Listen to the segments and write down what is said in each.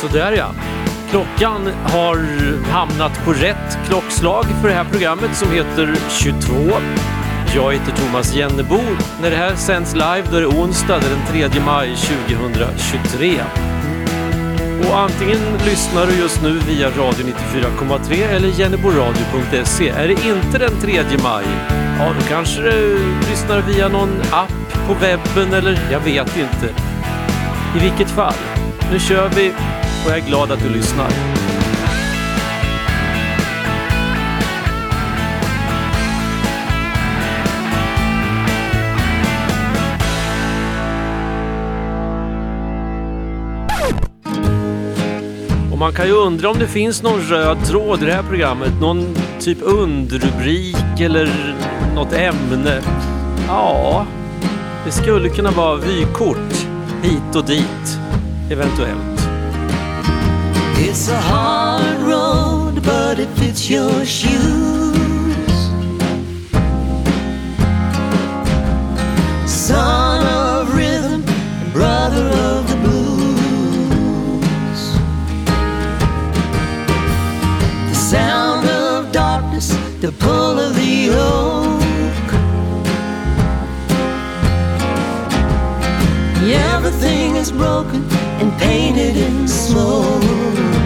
Sådär ja. Klockan har hamnat på rätt klockslag för det här programmet som heter 22. Jag heter Thomas Jennebo. När det här sänds live då är det onsdag den 3 maj 2023. Och antingen lyssnar du just nu via Radio 94,3 eller jenneboradio.se. Är det inte den 3 maj, ja då kanske du lyssnar via någon app på webben eller jag vet inte. I vilket fall, nu kör vi och jag är glad att du lyssnar. Och man kan ju undra om det finns någon röd tråd i det här programmet, någon typ underrubrik eller något ämne. Ja, det skulle kunna vara vykort hit och dit, eventuellt. It's a hard road, but it fits your shoes. Son of rhythm, brother of the pull of the oak. Yeah, everything is broken and painted in smoke.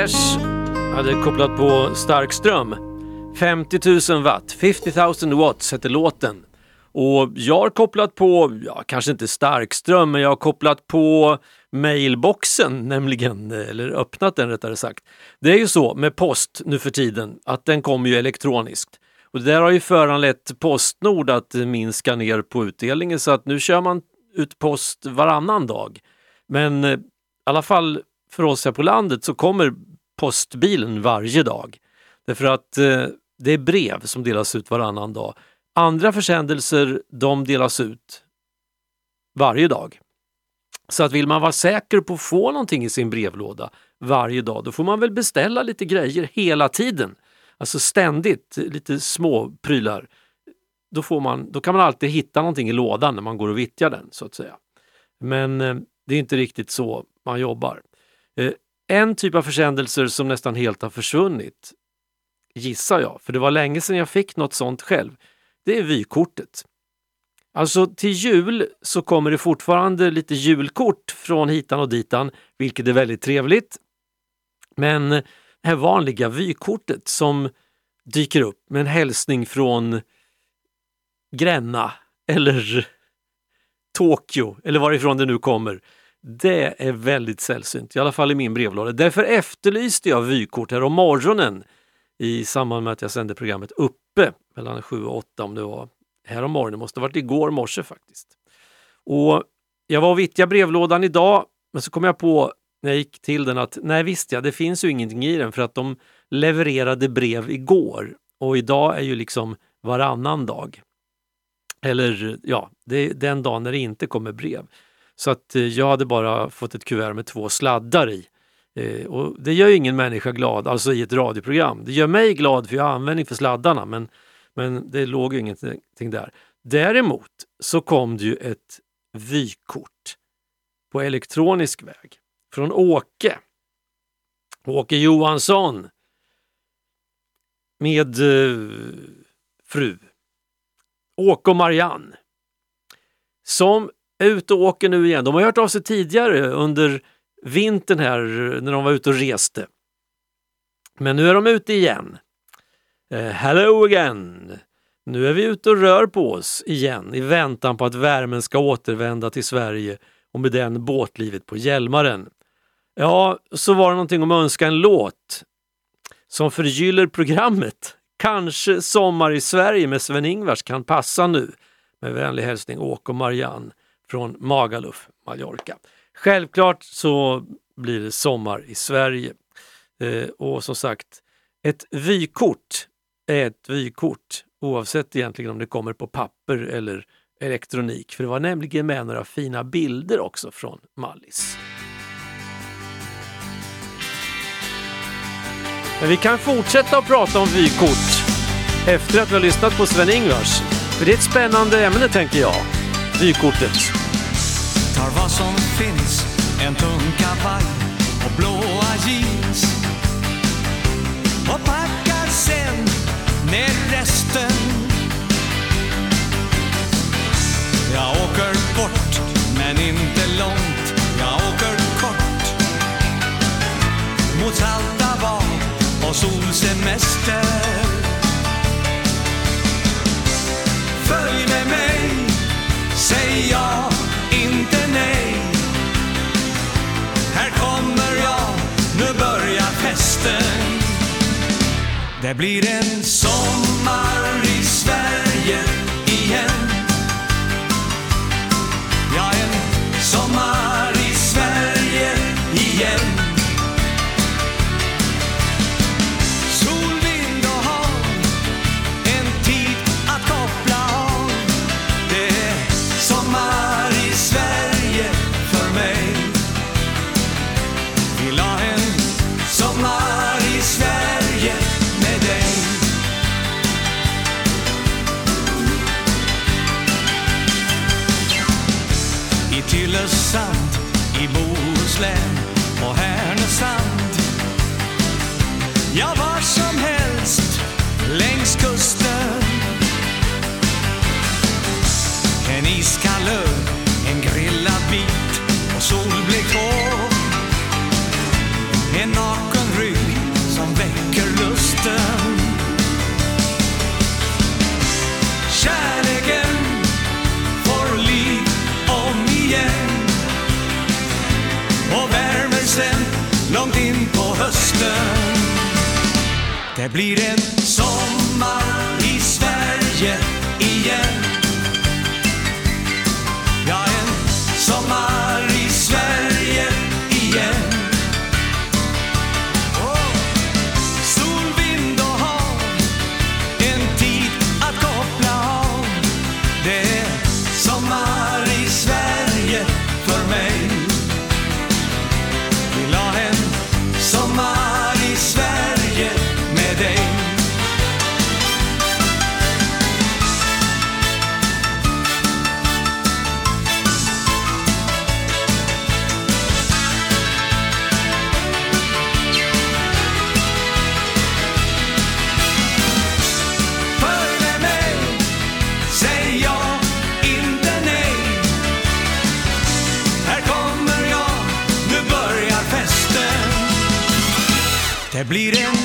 Cash hade kopplat på stark ström. 50 000 watt, 50 000 watts hette låten. Och jag har kopplat på, ja kanske inte starkström, men jag har kopplat på mailboxen nämligen, eller öppnat den rättare sagt. Det är ju så med post nu för tiden att den kommer ju elektroniskt. Och det där har ju föranlett Postnord att minska ner på utdelningen så att nu kör man ut post varannan dag. Men eh, i alla fall för oss här på landet så kommer postbilen varje dag. Därför att eh, det är brev som delas ut varannan dag. Andra försändelser de delas ut varje dag. Så att vill man vara säker på att få någonting i sin brevlåda varje dag, då får man väl beställa lite grejer hela tiden. Alltså ständigt lite små prylar. Då, får man, då kan man alltid hitta någonting i lådan när man går och vittjar den så att säga. Men eh, det är inte riktigt så man jobbar. Eh, en typ av försändelser som nästan helt har försvunnit, gissar jag, för det var länge sedan jag fick något sånt själv, det är vykortet. Alltså till jul så kommer det fortfarande lite julkort från hitan och ditan, vilket är väldigt trevligt. Men det här vanliga vykortet som dyker upp med en hälsning från Gränna eller Tokyo eller varifrån det nu kommer. Det är väldigt sällsynt, i alla fall i min brevlåda. Därför efterlyste jag vykort här om morgonen i samband med att jag sände programmet Uppe mellan 7 och 8 om det var här om morgonen, måste ha varit igår morse faktiskt. Och jag var och vittjade brevlådan idag, men så kom jag på när jag gick till den att nej visst ja, det finns ju ingenting i den för att de levererade brev igår och idag är ju liksom varannan dag. Eller ja, det är den dagen när det inte kommer brev. Så att eh, jag hade bara fått ett kuvert med två sladdar i. Eh, och det gör ju ingen människa glad, alltså i ett radioprogram. Det gör mig glad för jag har användning för sladdarna men, men det låg ju ingenting där. Däremot så kom det ju ett vykort på elektronisk väg från Åke. Åke Johansson med eh, fru Åke och Marianne som är ute och åker nu igen. De har hört av sig tidigare under vintern här när de var ute och reste. Men nu är de ute igen. Uh, hello again! Nu är vi ute och rör på oss igen i väntan på att värmen ska återvända till Sverige och med den båtlivet på Hjälmaren. Ja, så var det någonting om att önska en låt som förgyller programmet. Kanske Sommar i Sverige med Sven-Ingvars kan passa nu. Med vänlig hälsning Åke och Marianne från Magaluf, Mallorca. Självklart så blir det sommar i Sverige. Eh, och som sagt, ett vykort är ett vykort oavsett egentligen om det kommer på papper eller elektronik. För det var nämligen med några fina bilder också från Mallis. Men vi kan fortsätta att prata om vykort efter att vi har lyssnat på Sven-Ingvars. För det är ett spännande ämne tänker jag. Vykortet. Tar vad som finns, en tung kavaj och blåa jeans. Och packar sen ner resten. Jag åker bort, men inte långt. Jag åker kort. Mot salta bad och solsemester. Det blir en sommar Ja, var det blir en sommar i Sverige igen. Ja, en sommar i Sverige igen. Sol, vind och hav, en tid att koppla av. Det är sommar blir en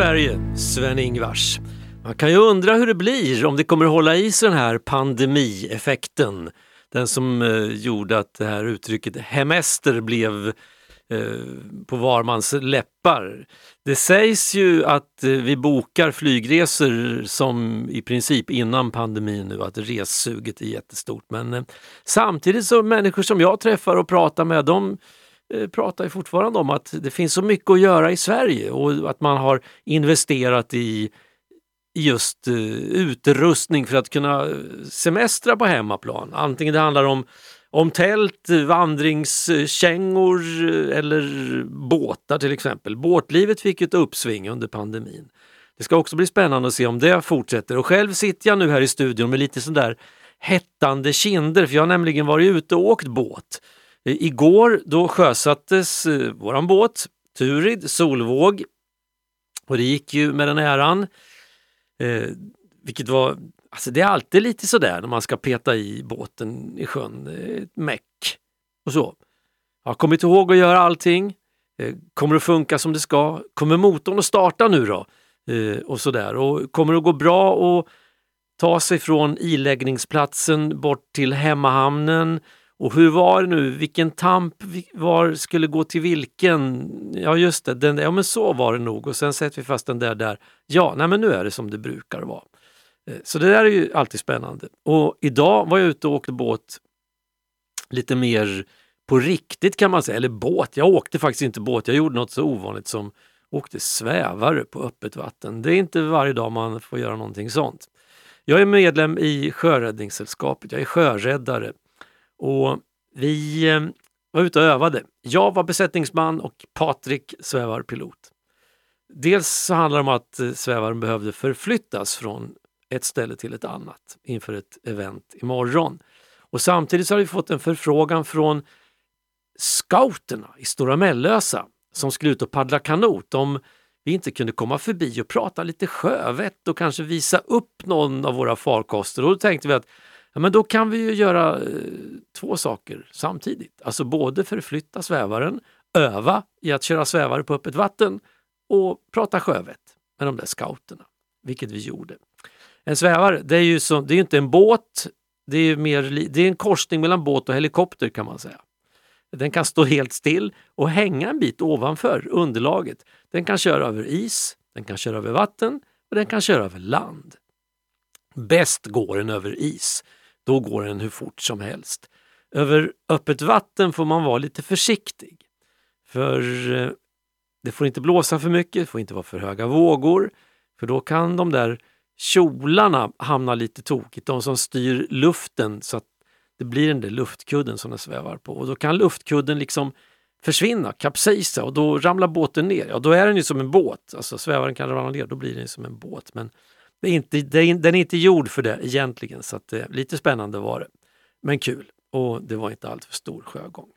Sverige, Sven-Ingvars. Man kan ju undra hur det blir om det kommer att hålla i sig den här pandemieffekten. Den som eh, gjorde att det här uttrycket hemester blev eh, på var mans läppar. Det sägs ju att eh, vi bokar flygresor som i princip innan pandemin nu, att ressuget är jättestort. Men eh, samtidigt så människor som jag träffar och pratar med, de Eh, pratar ju fortfarande om att det finns så mycket att göra i Sverige och att man har investerat i just eh, utrustning för att kunna eh, semestra på hemmaplan. Antingen det handlar om, om tält, vandringskängor eller båtar till exempel. Båtlivet fick ett uppsving under pandemin. Det ska också bli spännande att se om det fortsätter och själv sitter jag nu här i studion med lite sån där hettande kinder för jag har nämligen varit ute och åkt båt. Eh, igår då sjösattes eh, våran båt, Turid, Solvåg. Och det gick ju med den äran. Eh, vilket var, alltså det är alltid lite sådär när man ska peta i båten i sjön, eh, ett meck och så. Jag har kommit ihåg att göra allting. Eh, kommer det funka som det ska? Kommer motorn att starta nu då? Eh, och sådär. Och kommer det att gå bra att ta sig från iläggningsplatsen bort till hemmahamnen? Och hur var det nu? Vilken tamp var skulle gå till vilken? Ja just det, den, ja men så var det nog och sen sätter vi fast den där där. Ja, nej men nu är det som det brukar vara. Eh, så det där är ju alltid spännande. Och idag var jag ute och åkte båt lite mer på riktigt kan man säga, eller båt. Jag åkte faktiskt inte båt, jag gjorde något så ovanligt som åkte svävare på öppet vatten. Det är inte varje dag man får göra någonting sånt. Jag är medlem i Sjöräddningssällskapet, jag är sjöräddare och vi eh, var ute och övade. Jag var besättningsman och Patrik svävarpilot. Dels så handlar det om att eh, svävaren behövde förflyttas från ett ställe till ett annat inför ett event imorgon. Och samtidigt så har vi fått en förfrågan från scouterna i Stora Mellösa som skulle ut och paddla kanot om vi inte kunde komma förbi och prata lite sjövett och kanske visa upp någon av våra farkoster. Och då tänkte vi att ja, men då kan vi ju göra eh, två saker samtidigt. Alltså både förflytta svävaren, öva i att köra svävare på öppet vatten och prata sjövett med de där scouterna, vilket vi gjorde. En svävare, det är ju som, det är inte en båt, det är, mer, det är en korsning mellan båt och helikopter kan man säga. Den kan stå helt still och hänga en bit ovanför underlaget. Den kan köra över is, den kan köra över vatten och den kan köra över land. Bäst går den över is. Då går den hur fort som helst. Över öppet vatten får man vara lite försiktig. För eh, det får inte blåsa för mycket, det får inte vara för höga vågor. För då kan de där kjolarna hamna lite tokigt, de som styr luften så att det blir den där luftkudden som den svävar på. Och då kan luftkudden liksom försvinna, kapsejsa och då ramlar båten ner. Ja, då är den ju som en båt. Alltså svävaren kan ramla ner, då blir den som en båt. Men det är inte, det är, den är inte gjord för det egentligen, så att, eh, lite spännande var det. Men kul och det var inte alltför stor sjögång.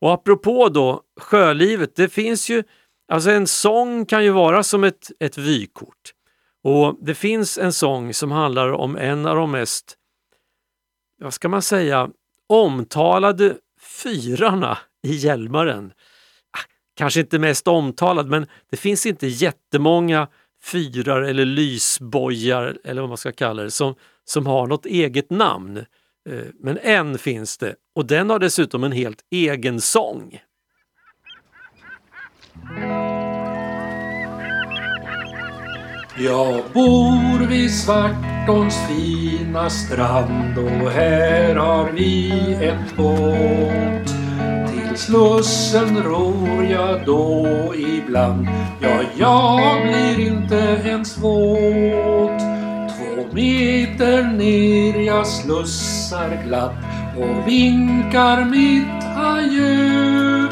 Och apropå då sjölivet, det finns ju, alltså en sång kan ju vara som ett, ett vykort. Och det finns en sång som handlar om en av de mest, vad ska man säga, omtalade fyrarna i Hjälmaren. Ah, kanske inte mest omtalad, men det finns inte jättemånga fyrar eller lysbojar eller vad man ska kalla det som, som har något eget namn. Eh, men en finns det och den har dessutom en helt egen sång. Jag bor vid Svartåns fina strand och här har vi ett båt. Slussen ror jag då ibland. Ja, jag blir inte ens våt. Två meter ner jag slussar glatt och vinkar mitt adjö.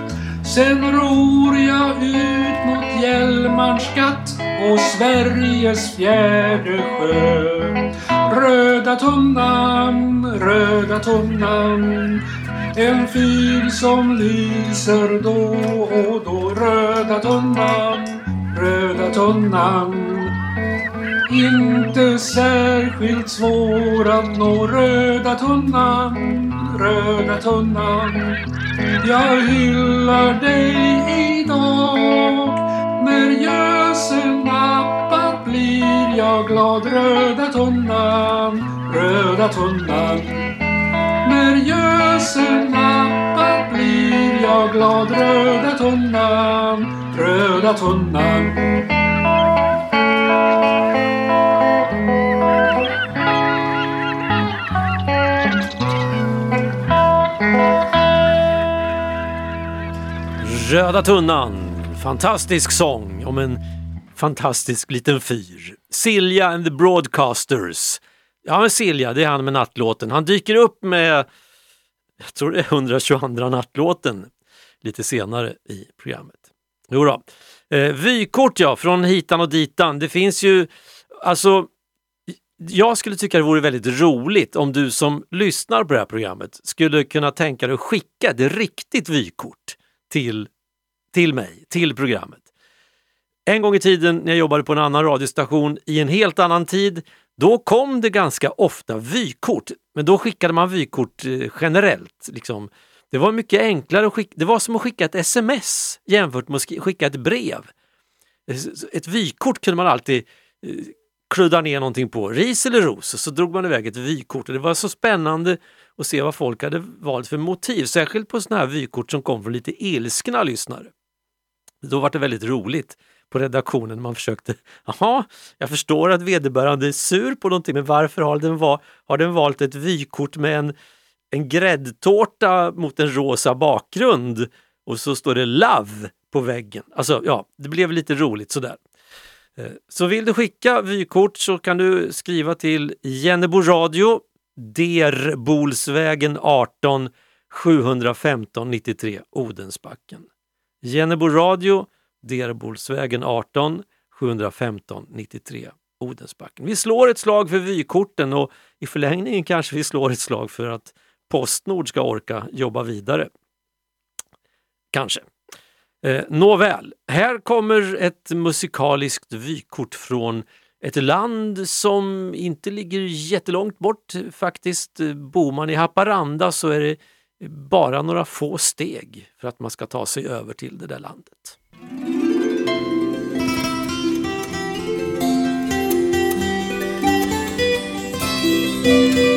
Sen ror jag ut mot Hjälmarns skatt och Sveriges fjärde sjö. Röda tunnan, röda tunnan en fyr som lyser då och då. Röda tunnan, röda tunnan. Inte särskilt svår att nå. Röda tunnan, röda tunnan. Jag hyllar dig idag. När gösen nappat blir jag glad. Röda tunnan, röda tunnan. När gösen jag glad Röda tunnan, röda tunnan Röda tunnan, fantastisk sång om en fantastisk liten fyr. Silja and the Broadcasters. Ja, men Silja, det är han med nattlåten. Han dyker upp med, jag tror det är 122 nattlåten lite senare i programmet. Jo då. Eh, vykort ja, från hitan och ditan. Det finns ju, alltså jag skulle tycka det vore väldigt roligt om du som lyssnar på det här programmet skulle kunna tänka dig att skicka ett riktigt vykort till, till mig, till programmet. En gång i tiden när jag jobbade på en annan radiostation i en helt annan tid, då kom det ganska ofta vykort. Men då skickade man vykort eh, generellt. Liksom. Det var mycket enklare att skicka, det var som att skicka ett sms jämfört med att skicka ett brev. Ett vykort kunde man alltid eh, kludda ner någonting på, ris eller ros, och så drog man iväg ett vykort. Det var så spännande att se vad folk hade valt för motiv, särskilt på sådana här vykort som kom från lite ilskna lyssnare. Då var det väldigt roligt på redaktionen. Man försökte, jaha, jag förstår att vederbörande är sur på någonting, men varför har den, va, har den valt ett vykort med en, en gräddtårta mot en rosa bakgrund och så står det Love på väggen. Alltså, ja, det blev lite roligt sådär. Eh, så vill du skicka vykort så kan du skriva till Jennebo radio, Derbolsvägen 18 715 93 Odensbacken. Jennebo radio, Derbolsvägen 18 715 93 Odensbacken. Vi slår ett slag för vykorten och i förlängningen kanske vi slår ett slag för att Postnord ska orka jobba vidare. Kanske. Eh, nåväl, här kommer ett musikaliskt vykort från ett land som inte ligger jättelångt bort faktiskt. Eh, bor man i Haparanda så är det bara några få steg för att man ska ta sig över till det där landet. Mm.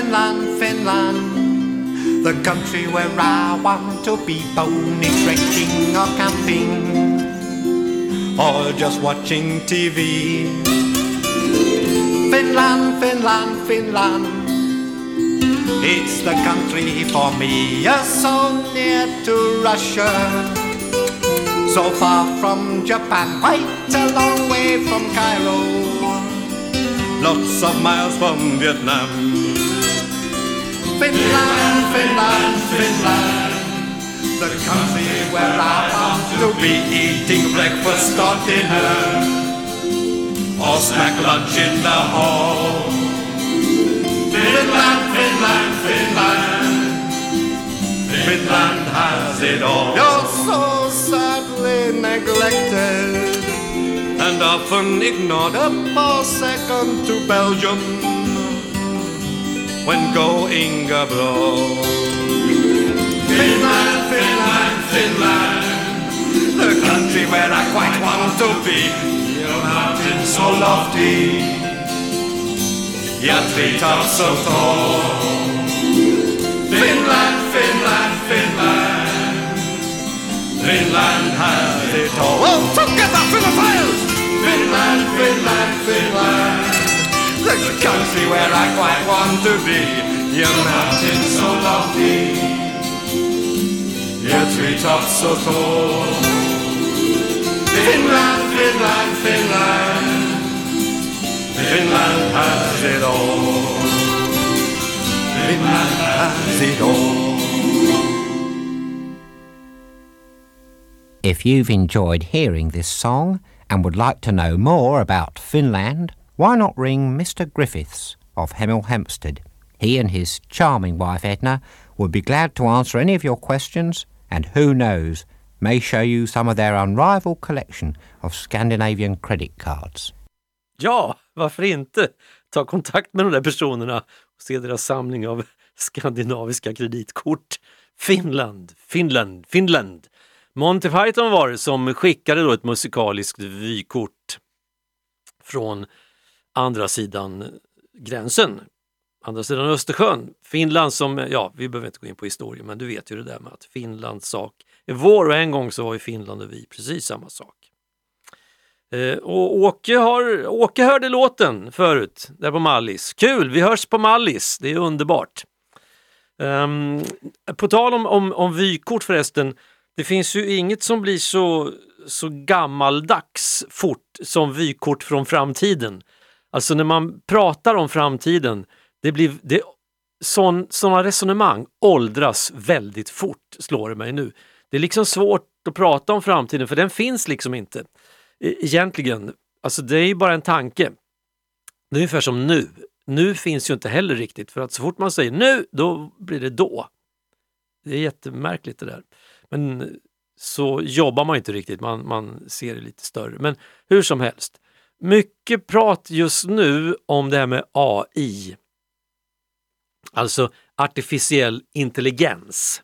Finland, Finland, the country where I want to be pony trekking or camping or just watching TV. Finland, Finland, Finland, it's the country for me. You're so near to Russia, so far from Japan, quite a long way from Cairo lots of miles from Vietnam. Finland, Finland, Finland, the country where I want to be eating breakfast or dinner, or snack lunch in the hall. Finland, Finland, Finland, Finland has it all. You're so sadly neglected and often ignored a for second to Belgium when going abroad. Finland, Finland, Finland, the country where I quite want to be. Your mountains so lofty, your treetops so tall. Finland, Finland, Finland, Finland has it all. Oh, together, Finland! Finland, Finland, Finland. The country where I quite want to be. Your mountains so lofty, your treetops so tall. Finland, Finland, Finland. Finland has it all. Finland has it all. If you've enjoyed hearing this song and would like to know more about Finland, why not ring Mr. Griffiths of Hemel Hempstead? He and his charming wife Edna would be glad to answer any of your questions and who knows, may show you some of their unrivaled collection of Scandinavian credit cards. Ja, varför inte? Ta kontakt med de där personerna och se deras samling av skandinaviska kreditkort. Finland, Finland, Finland. Monty Python var det som skickade då ett musikaliskt vykort från andra sidan gränsen, andra sidan Östersjön. Finland som, ja, vi behöver inte gå in på historien, men du vet ju det där med att Finlands sak är vår och en gång så var ju Finland och vi precis samma sak. Eh, och Åke, har, Åke hörde låten förut, där på Mallis. Kul, vi hörs på Mallis, det är underbart. Um, på tal om, om, om vykort förresten, det finns ju inget som blir så, så gammaldags fort som vykort från framtiden. Alltså när man pratar om framtiden, det blir, det, sådana resonemang åldras väldigt fort, slår det mig nu. Det är liksom svårt att prata om framtiden för den finns liksom inte. E- Egentligen, alltså det är ju bara en tanke. Det är ungefär som nu. Nu finns ju inte heller riktigt för att så fort man säger nu, då blir det då. Det är jättemärkligt det där. Men så jobbar man inte riktigt, man, man ser det lite större. Men hur som helst, mycket prat just nu om det här med AI. Alltså artificiell intelligens.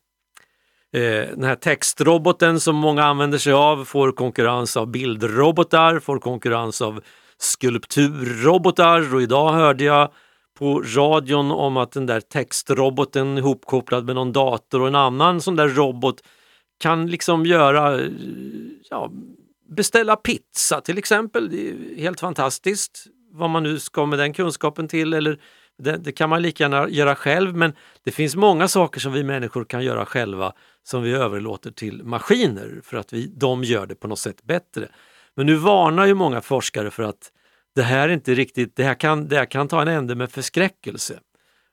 Eh, den här textroboten som många använder sig av får konkurrens av bildrobotar, får konkurrens av skulpturrobotar och idag hörde jag på radion om att den där textroboten ihopkopplad med någon dator och en annan sån där robot kan liksom göra, eh, ja, beställa pizza till exempel. Det är helt fantastiskt vad man nu ska med den kunskapen till eller det, det, kan man lika gärna göra själv men det finns många saker som vi människor kan göra själva som vi överlåter till maskiner för att vi, de gör det på något sätt bättre. Men nu varnar ju många forskare för att det här inte riktigt, det här kan, det här kan ta en ände med förskräckelse.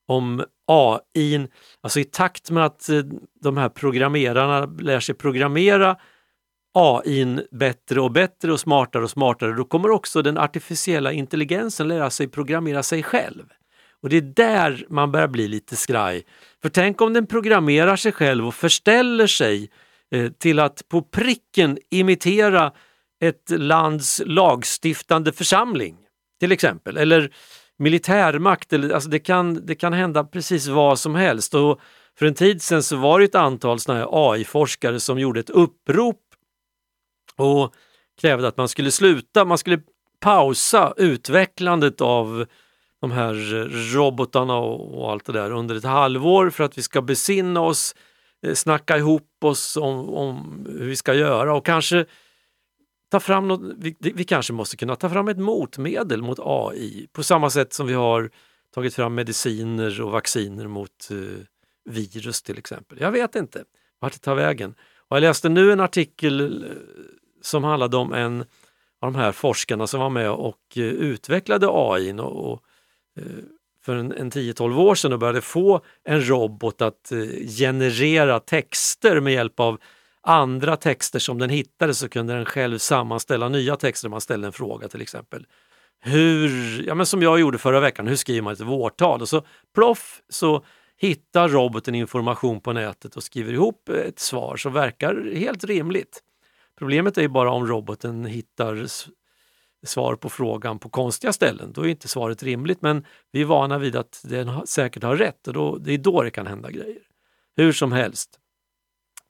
Om AI, alltså i takt med att eh, de här programmerarna lär sig programmera AI bättre och bättre och smartare och smartare, då kommer också den artificiella intelligensen lära sig programmera sig själv. Och det är där man börjar bli lite skraj. För tänk om den programmerar sig själv och förställer sig eh, till att på pricken imitera ett lands lagstiftande församling till exempel. Eller militärmakt. Eller, alltså det, kan, det kan hända precis vad som helst. Och för en tid sedan så var det ett antal AI-forskare som gjorde ett upprop och krävde att man skulle sluta, man skulle pausa utvecklandet av de här robotarna och, allt det där under ett halvår för att vi ska besinna oss, eh, snacka ihop oss om, om hur vi ska göra och kanske ta fram något, vi, vi, kanske måste kunna ta fram ett motmedel mot AI på samma sätt som vi har tagit fram mediciner och vacciner mot eh, virus till exempel. Jag vet inte vart det tar vägen. Och jag läste nu en artikel eh, som handlade om en av de här forskarna som var med och eh, utvecklade AI och, och eh, för en, en 10-12 år sedan och började få en robot att eh, generera texter med hjälp av andra texter som den hittade så kunde den själv sammanställa nya texter om man ställde en fråga till exempel. Hur, ja men som jag gjorde förra veckan, hur skriver man ett vårtal? Och så ploff så hittar roboten information på nätet och skriver ihop ett svar som verkar helt rimligt. Problemet är ju bara om roboten hittar svar på frågan på konstiga ställen. Då är inte svaret rimligt men vi är vana vid att den säkert har rätt och då, det är då det kan hända grejer. Hur som helst,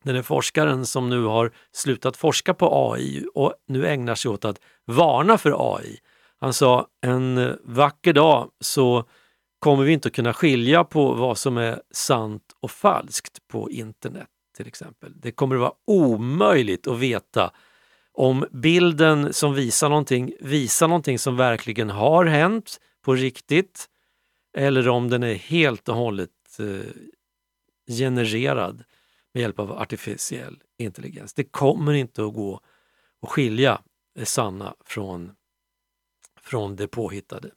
den är forskaren som nu har slutat forska på AI och nu ägnar sig åt att varna för AI. Han sa en vacker dag så kommer vi inte att kunna skilja på vad som är sant och falskt på internet till exempel. Det kommer att vara omöjligt att veta om bilden som visar någonting visar någonting som verkligen har hänt på riktigt eller om den är helt och hållet eh, genererad med hjälp av artificiell intelligens. Det kommer inte att gå att skilja det sanna från, från det påhittade.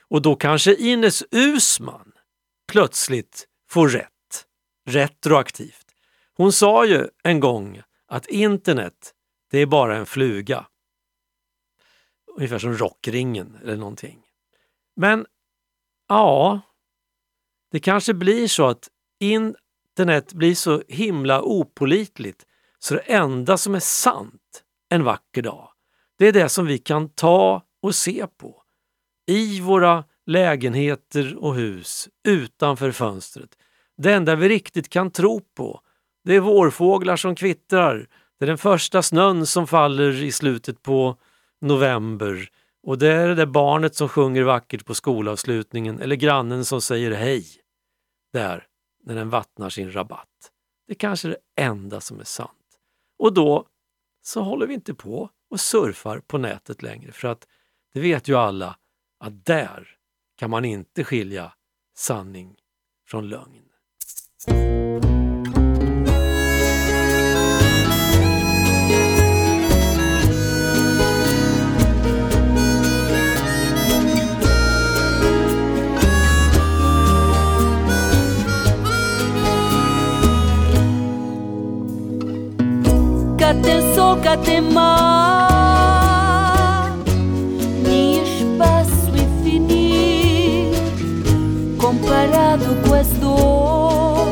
Och då kanske Ines Usman plötsligt får rätt. Retroaktivt. Hon sa ju en gång att internet, det är bara en fluga. Ungefär som rockringen eller någonting. Men ja, det kanske blir så att internet blir så himla opolitligt så det enda som är sant en vacker dag, det är det som vi kan ta och se på i våra lägenheter och hus utanför fönstret. Det enda vi riktigt kan tro på, det är vårfåglar som kvittrar, det är den första snön som faller i slutet på november och det är det där barnet som sjunger vackert på skolavslutningen eller grannen som säger hej där när den vattnar sin rabatt. Det är kanske är det enda som är sant. Och då så håller vi inte på och surfar på nätet längre för att det vet ju alla att där kan man inte skilja sanning från lögn. El mar Ni espaço infinito Comparado com as dor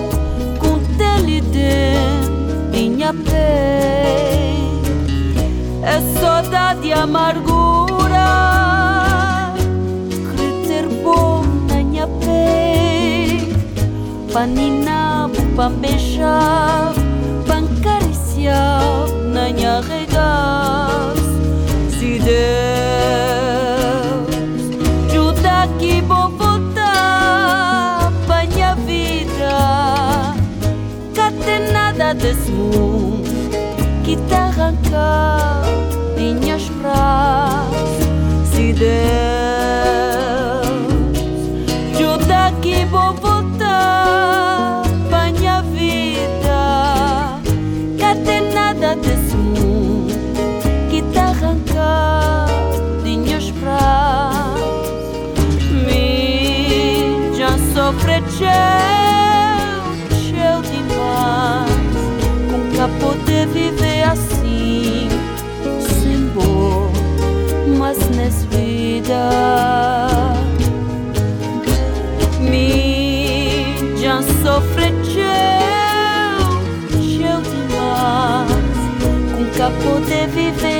Com tele dentro minha pele. É saudade e amargura Criter bom na minha pele. Panina, pan beijar sofre cheio, cheio demais Nunca poder viver assim Sem dor, mas nessa vida Me já sofre cheio, cheio demais Nunca poder viver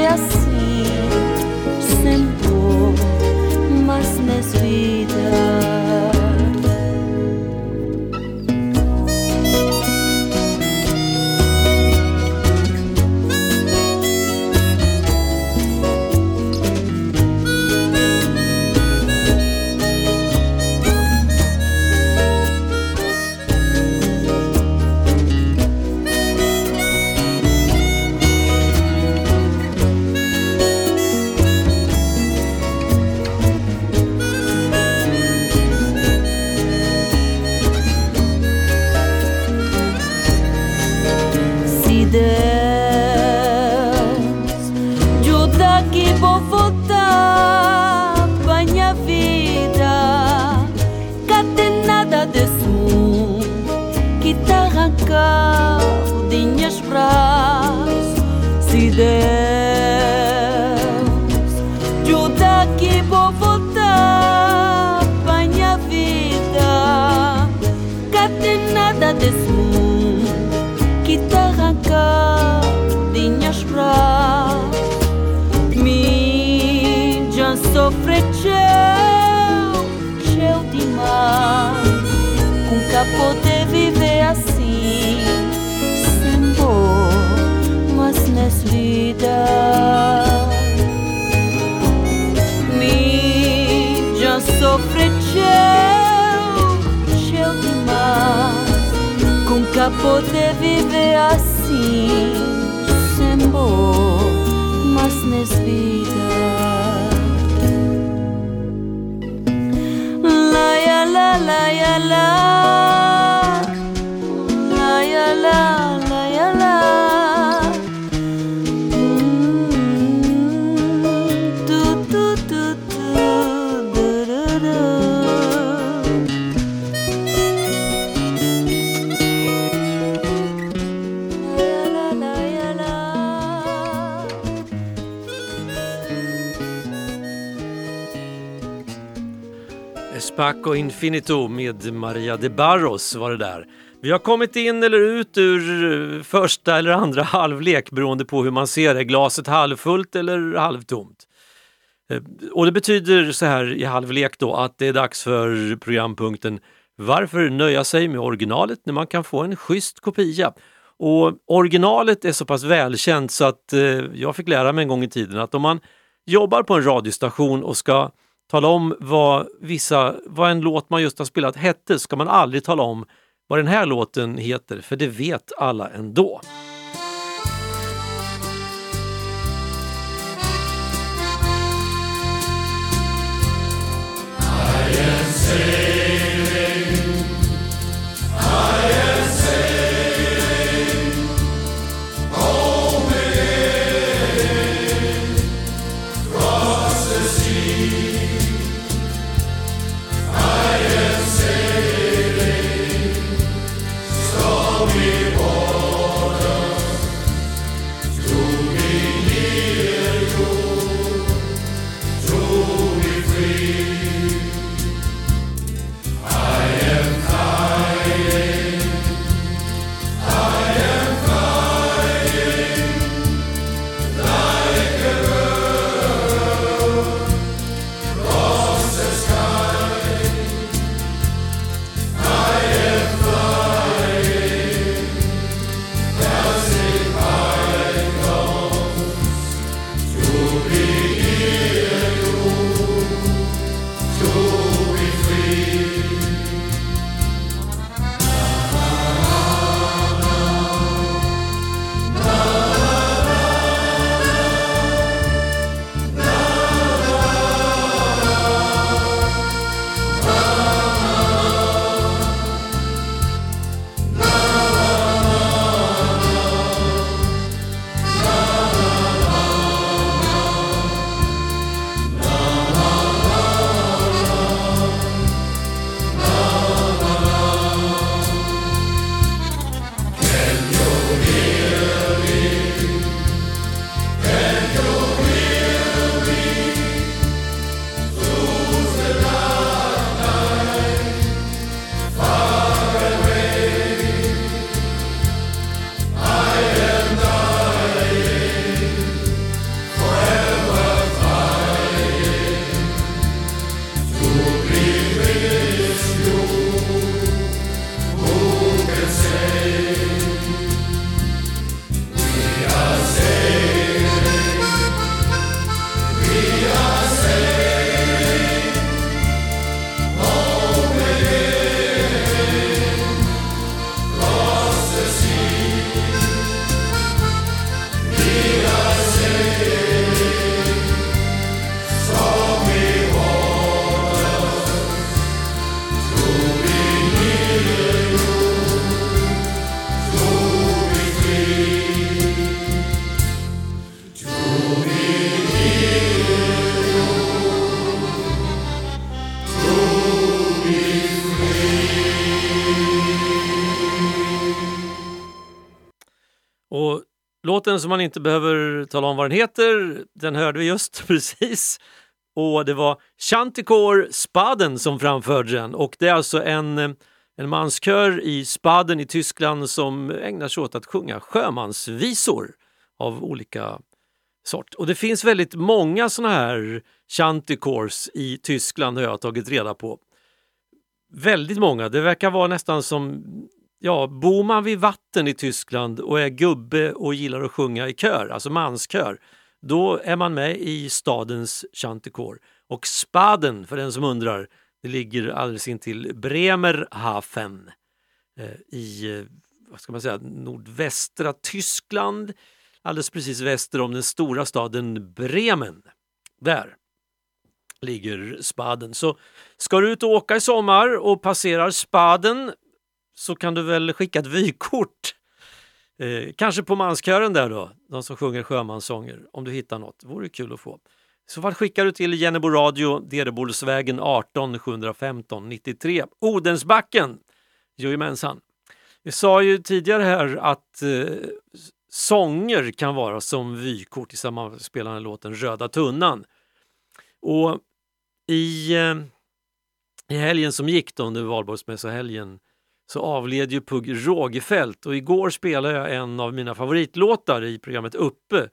Paco Infinito med Maria de Barros var det där. Vi har kommit in eller ut ur eh, första eller andra halvlek beroende på hur man ser det. Glaset halvfullt eller halvtomt. Eh, och det betyder så här i halvlek då att det är dags för programpunkten Varför nöja sig med originalet när man kan få en schysst kopia? Och originalet är så pass välkänt så att eh, jag fick lära mig en gång i tiden att om man jobbar på en radiostation och ska tala om vad, vissa, vad en låt man just har spelat hette ska man aldrig tala om vad den här låten heter, för det vet alla ändå. Och låten som man inte behöver tala om vad den heter, den hörde vi just precis. Och det var Chanticore Spaden som framförde den och det är alltså en, en manskör i Spaden i Tyskland som ägnar sig åt att sjunga sjömansvisor av olika sort. Och det finns väldigt många såna här Chanticores i Tyskland har jag tagit reda på. Väldigt många. Det verkar vara nästan som Ja, bor man vid vatten i Tyskland och är gubbe och gillar att sjunga i kör, alltså manskör, då är man med i stadens chantekor. Och Spaden, för den som undrar, det ligger alldeles intill Bremerhaven eh, i eh, vad ska man säga, nordvästra Tyskland, alldeles precis väster om den stora staden Bremen. Där ligger Spaden. Så ska du ut och åka i sommar och passerar Spaden så kan du väl skicka ett vykort. Eh, kanske på manskören där då, de som sjunger sjömanssånger, om du hittar något. Det vore kul att få. I så fall skickar du till Jennebo radio, Derebolsvägen 18 715 93. Odensbacken! Jojomensan. Vi sa ju tidigare här att eh, sånger kan vara som vykort i sammanspelande låten Röda tunnan. Och i eh, I helgen som gick då under valborgsmässohelgen så avled ju Pugh Rogefeldt och igår spelade jag en av mina favoritlåtar i programmet Uppe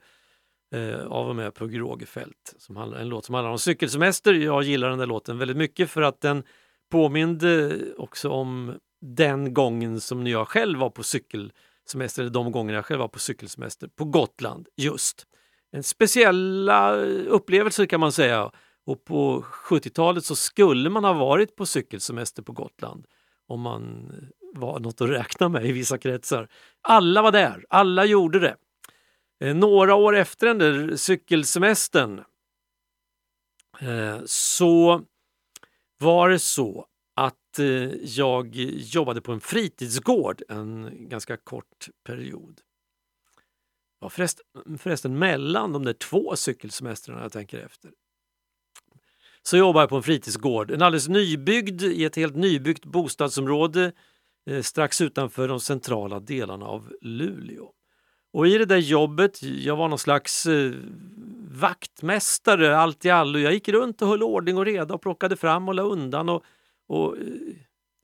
eh, av och med Pugh Rogefeldt. Som handlar, en låt som handlar om cykelsemester. Jag gillar den där låten väldigt mycket för att den påminde också om den gången som jag själv var på cykelsemester, eller de gångerna jag själv var på cykelsemester på Gotland just. En speciella upplevelser kan man säga. Och på 70-talet så skulle man ha varit på cykelsemester på Gotland om man var något att räkna med i vissa kretsar. Alla var där, alla gjorde det. Eh, några år efter den där cykelsemestern eh, så var det så att eh, jag jobbade på en fritidsgård en ganska kort period. Ja, förresten, förresten mellan de där två cykelsemestrarna jag tänker efter så jobbade jag på en fritidsgård, en alldeles nybyggd i ett helt nybyggt bostadsområde eh, strax utanför de centrala delarna av Luleå. Och i det där jobbet, jag var någon slags eh, vaktmästare allt i allo. Jag gick runt och höll ordning och reda och plockade fram och la undan och, och eh,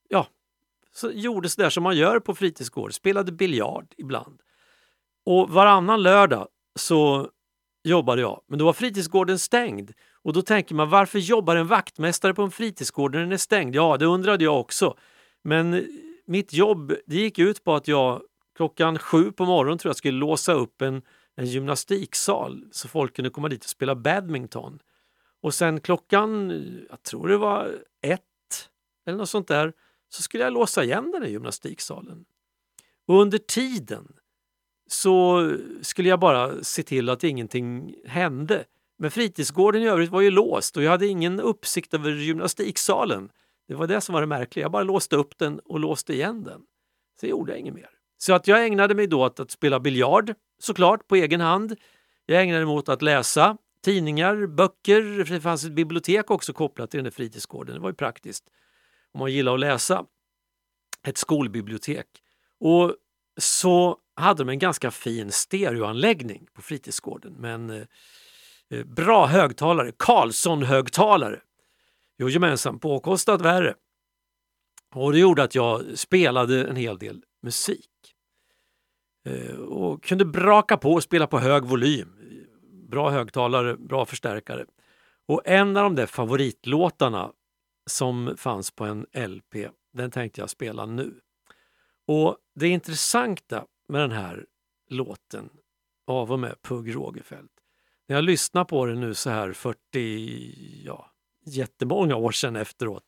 ja, så gjorde sådär som man gör på fritidsgård, spelade biljard ibland. Och varannan lördag så jobbade jag, men då var fritidsgården stängd. Och då tänker man, varför jobbar en vaktmästare på en fritidsgård när den är stängd? Ja, det undrade jag också. Men eh, mitt jobb det gick ut på att jag klockan sju på morgonen tror jag skulle låsa upp en, en gymnastiksal så folk kunde komma dit och spela badminton. Och sen klockan, jag tror det var ett eller något sånt där, så skulle jag låsa igen den här gymnastiksalen. Och under tiden så skulle jag bara se till att ingenting hände. Men fritidsgården i övrigt var ju låst och jag hade ingen uppsikt över gymnastiksalen. Det var det som var det märkliga. Jag bara låste upp den och låste igen den. Så gjorde jag inget mer. Så att jag ägnade mig då åt att spela biljard, såklart, på egen hand. Jag ägnade mig åt att läsa tidningar, böcker. Det fanns ett bibliotek också kopplat till den där fritidsgården. Det var ju praktiskt om man gillar att läsa. Ett skolbibliotek. Och så hade de en ganska fin stereoanläggning på fritidsgården Men eh, Eh, bra högtalare, Carlsson-högtalare. Jojomensan, påkostat värre. Och det gjorde att jag spelade en hel del musik. Eh, och kunde braka på och spela på hög volym. Bra högtalare, bra förstärkare. Och en av de där favoritlåtarna som fanns på en LP, den tänkte jag spela nu. Och det intressanta med den här låten av och med Pugh Rogefeldt. När jag lyssnar på det nu så här 40, ja, jättemånga år sedan efteråt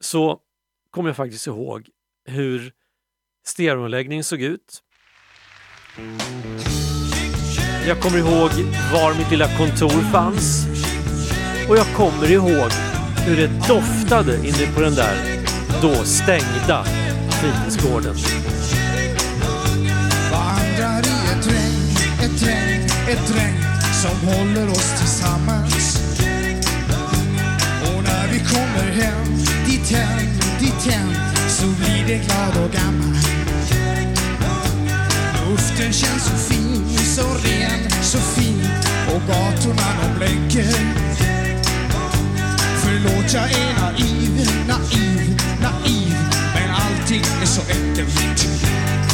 så kommer jag faktiskt ihåg hur stereoanläggningen såg ut. Jag kommer ihåg var mitt lilla kontor fanns och jag kommer ihåg hur det doftade inne på den där då stängda fritidsgården. Vandrar i ett regn, ett regn, ett regn som håller oss tillsammans. Och när vi kommer hem, dit hem, dit hem så blir det glad och gammal. Luften känns så fin, så ren, så fin och gatorna de blänker. Förlåt, jag är naiv, naiv, naiv men allting är så enkelt.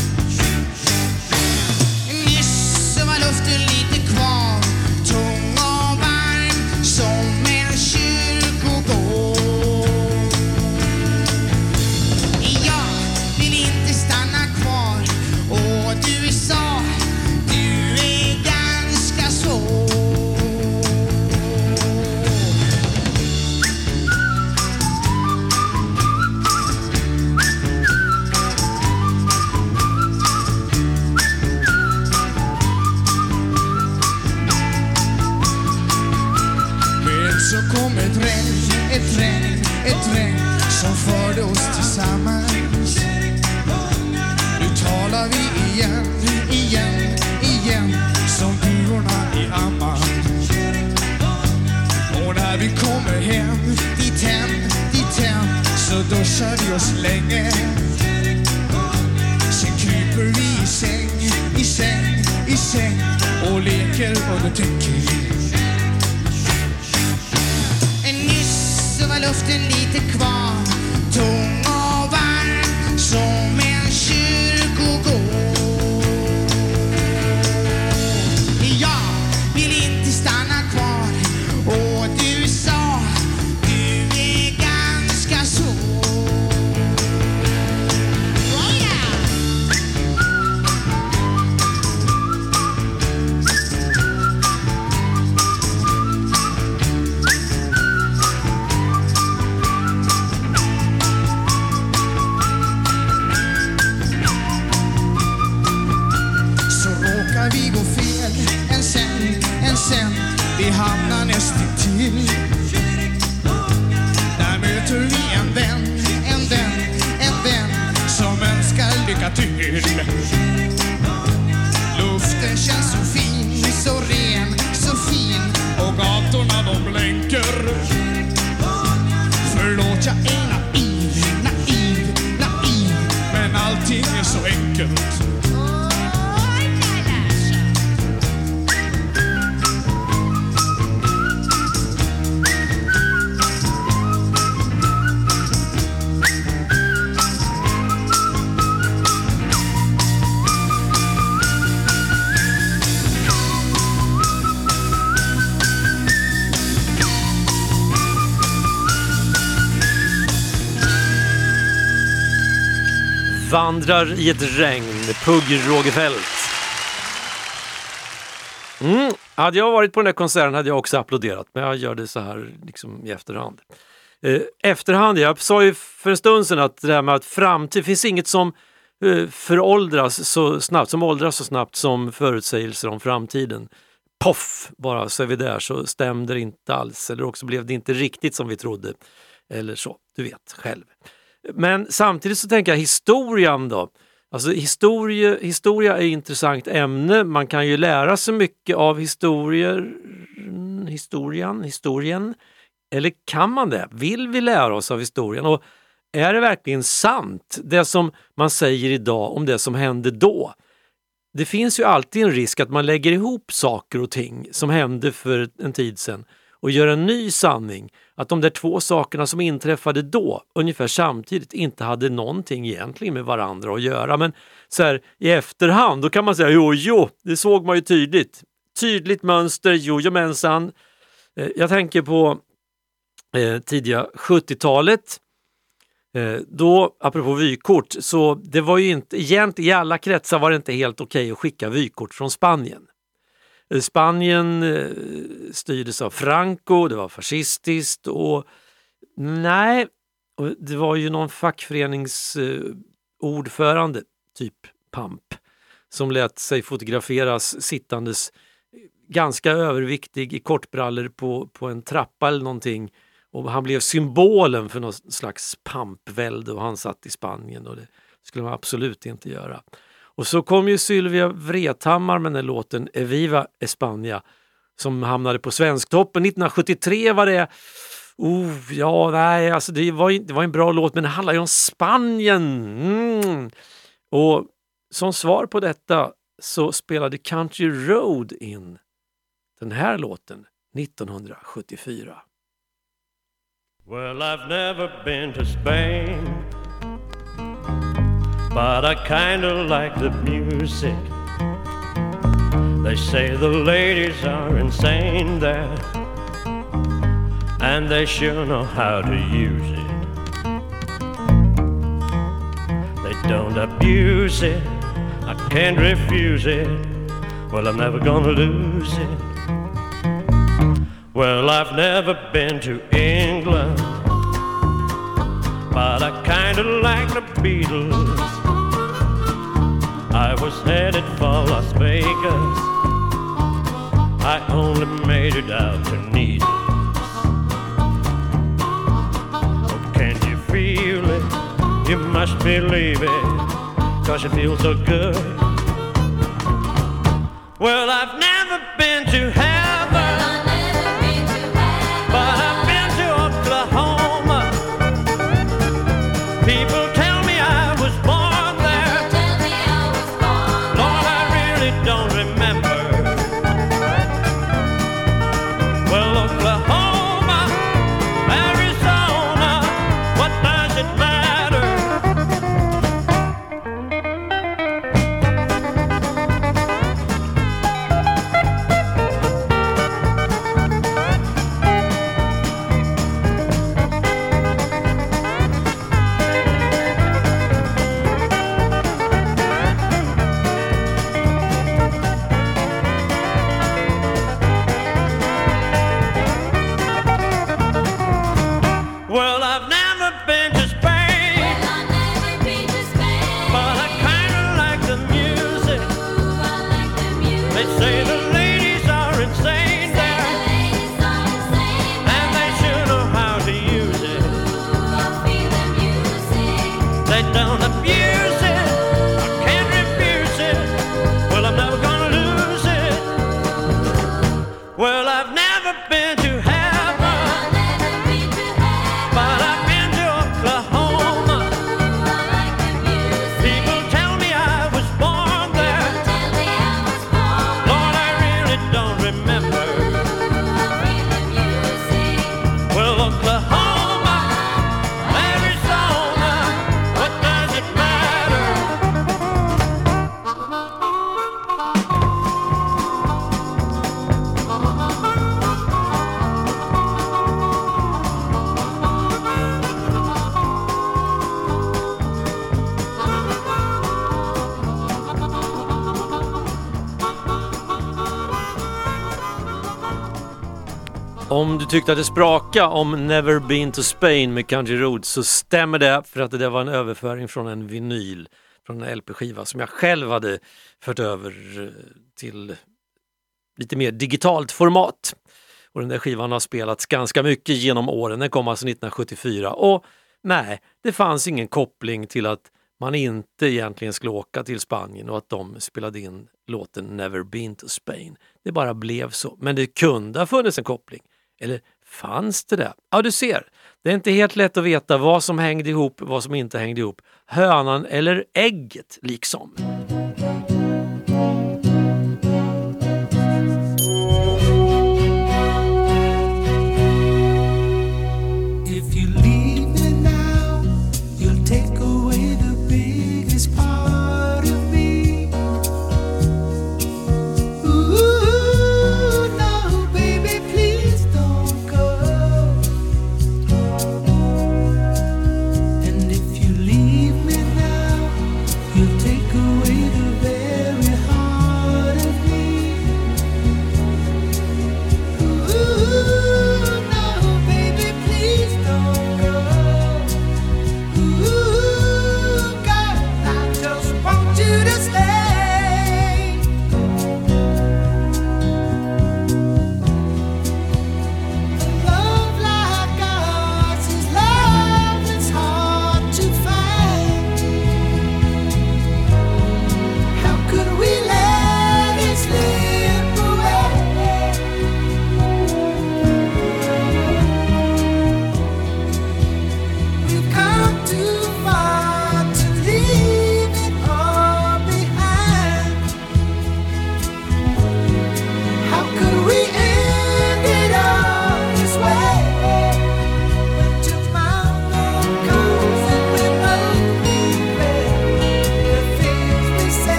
Vandrar i ett regn, Pugh Rogefeldt. Mm. Hade jag varit på den där konserten hade jag också applåderat, men jag gör det så här liksom i efterhand. Eh, efterhand, jag sa ju för en stund sedan att det här med att framtid, finns inget som eh, föråldras så snabbt, som åldras så snabbt som förutsägelser om framtiden. Poff, bara så är vi där så stämde det inte alls eller också blev det inte riktigt som vi trodde. Eller så, du vet själv. Men samtidigt så tänker jag historien då. Alltså historia, historia är ett intressant ämne. Man kan ju lära sig mycket av historier, historien, historien. Eller kan man det? Vill vi lära oss av historien? Och är det verkligen sant, det som man säger idag om det som hände då? Det finns ju alltid en risk att man lägger ihop saker och ting som hände för en tid sedan och gör en ny sanning. Att de där två sakerna som inträffade då, ungefär samtidigt, inte hade någonting egentligen med varandra att göra. Men så här, i efterhand, då kan man säga jo, jo, det såg man ju tydligt. Tydligt mönster, jojomensan. Eh, jag tänker på eh, tidiga 70-talet. Eh, då, apropå vykort, så det var ju inte, egentligen i alla kretsar var det inte helt okej att skicka vykort från Spanien. Spanien eh, styrdes av Franco, det var fascistiskt och nej, det var ju någon fackföreningsordförande, typ Pamp, som lät sig fotograferas sittandes ganska överviktig i kortbrallor på, på en trappa eller någonting. Och han blev symbolen för någon slags pampvälde och han satt i Spanien och det skulle man absolut inte göra. Och så kom ju Sylvia Vrethammar med den låten Eviva España som hamnade på Svensktoppen 1973 var det. Oh, ja, nej, alltså det var, det var en bra låt men det handlar ju om Spanien. Mm. Och som svar på detta så spelade Country Road in den här låten 1974. Well, I've never been to Spain, but I kinda like the music. They say the ladies are insane there, and they sure know how to use it. They don't abuse it, I can't refuse it. Well, I'm never gonna lose it. Well, I've never been to England, but I kinda like the Beatles. I was headed for Las Vegas. I only made it out to Needles. Oh, can't you feel it? You must believe it, cause you feel so good. Well, I've never been to heaven. Om du tyckte att det spraka om Never Been to Spain med Country Roads så stämmer det för att det där var en överföring från en vinyl, från en LP-skiva som jag själv hade fört över eh, till lite mer digitalt format. Och den där skivan har spelats ganska mycket genom åren, den kom alltså 1974 och nej, det fanns ingen koppling till att man inte egentligen skulle åka till Spanien och att de spelade in låten Never been to Spain. Det bara blev så. Men det kunde ha funnits en koppling. Eller fanns det det? Ja, du ser. Det är inte helt lätt att veta vad som hängde ihop, vad som inte hängde ihop. Hönan eller ägget, liksom.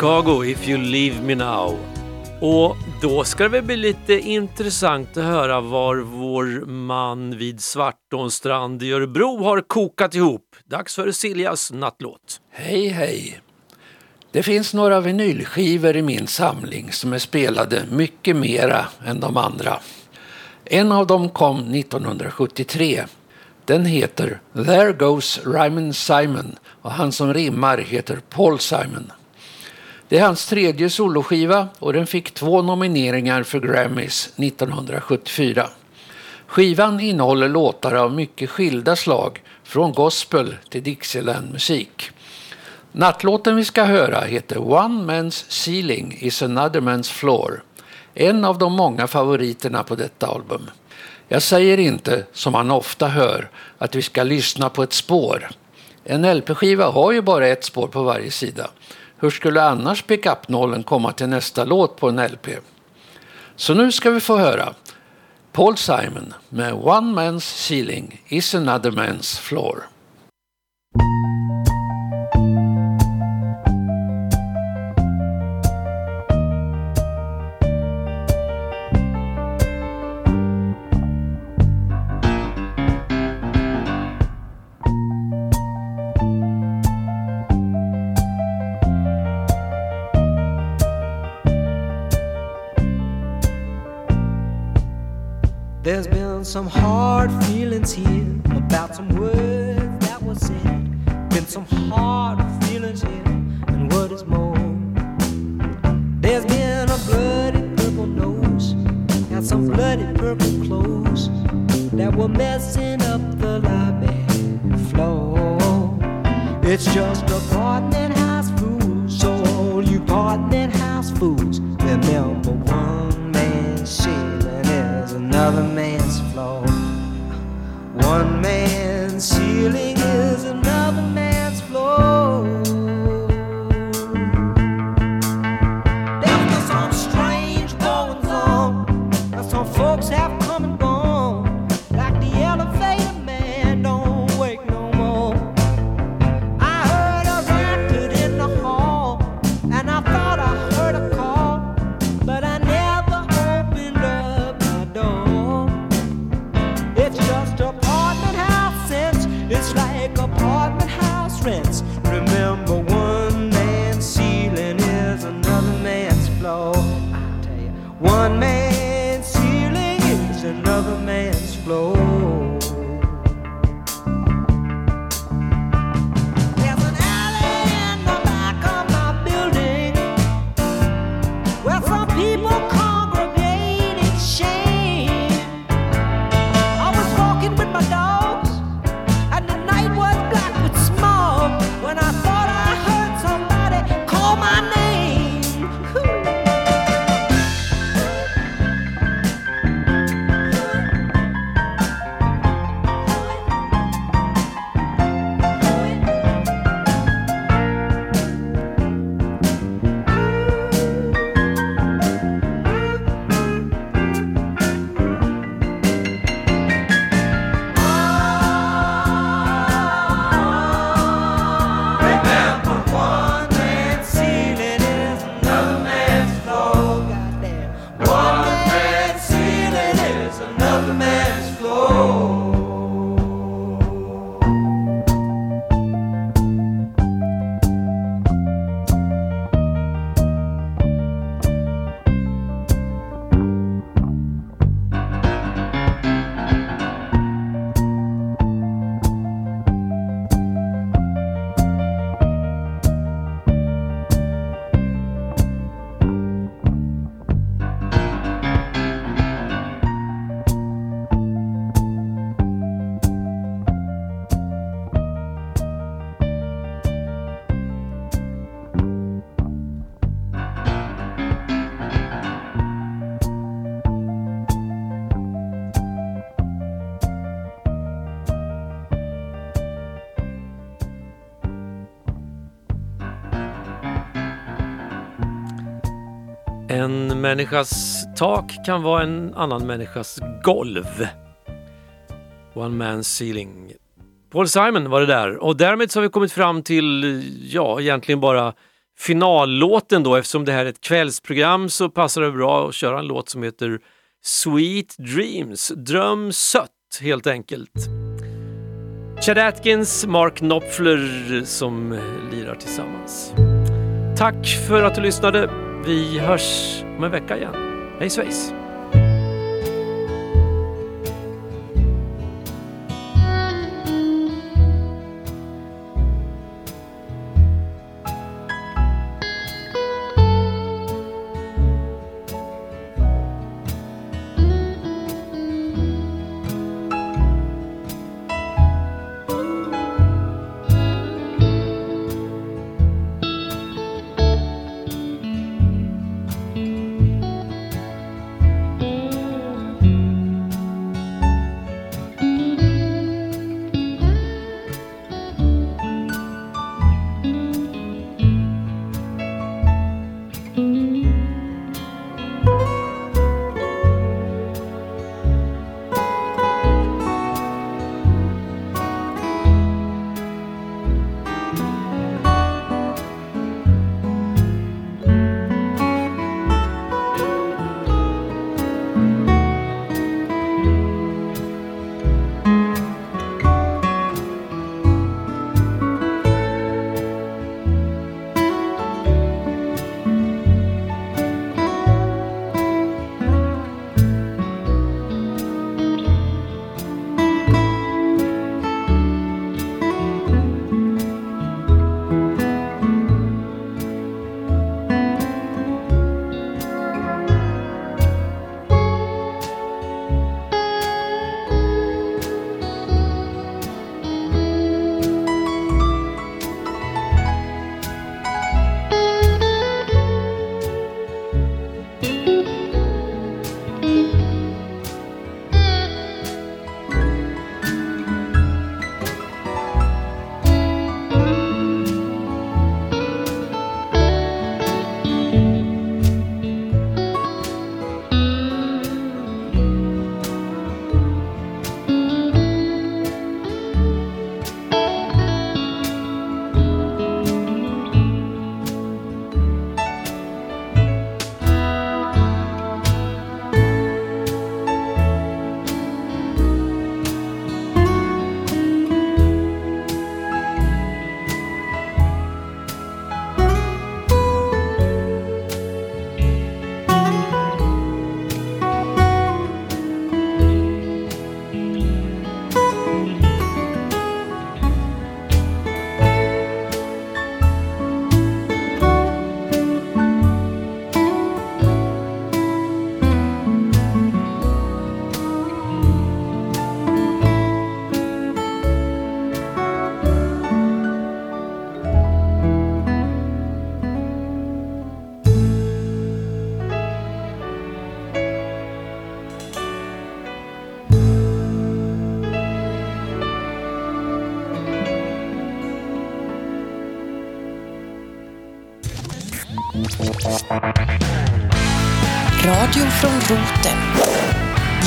Chicago, If You Leave Me Now. Och då ska det väl bli lite intressant att höra var vår man vid Svartånstrand i Örebro har kokat ihop. Dags för Siljas nattlåt. Hej hej! Det finns några vinylskivor i min samling som är spelade mycket mera än de andra. En av dem kom 1973. Den heter There Goes Ryman Simon och han som rimmar heter Paul Simon. Det är hans tredje soloskiva och den fick två nomineringar för Grammys 1974. Skivan innehåller låtar av mycket skilda slag, från gospel till Dixieland-musik. Nattlåten vi ska höra heter One Man's Ceiling is Another Man's Floor. En av de många favoriterna på detta album. Jag säger inte, som man ofta hör, att vi ska lyssna på ett spår. En LP-skiva har ju bara ett spår på varje sida. Hur skulle annars pickup-nålen komma till nästa låt på en LP? Så nu ska vi få höra Paul Simon med One Man's Ceiling is Another Man's Floor. Some hard feelings here about some words that were said. Been some hard feelings here, and what is more, there's been a bloody purple nose and some bloody purple clothes that were messing up the library floor. It's just a apartment house fools, so all you apartment house fools, remember one man's ceiling is another man's En människas tak kan vara en annan människas golv. One man's ceiling. Paul Simon var det där och därmed så har vi kommit fram till, ja egentligen bara finallåten då eftersom det här är ett kvällsprogram så passar det bra att köra en låt som heter Sweet Dreams, dröm sött helt enkelt. Chad Atkins, Mark Knopfler som lirar tillsammans. Tack för att du lyssnade. Vi hörs om en vecka igen. Hej svejs!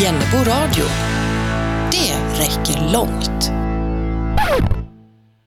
Jennebo radio. Det räcker långt.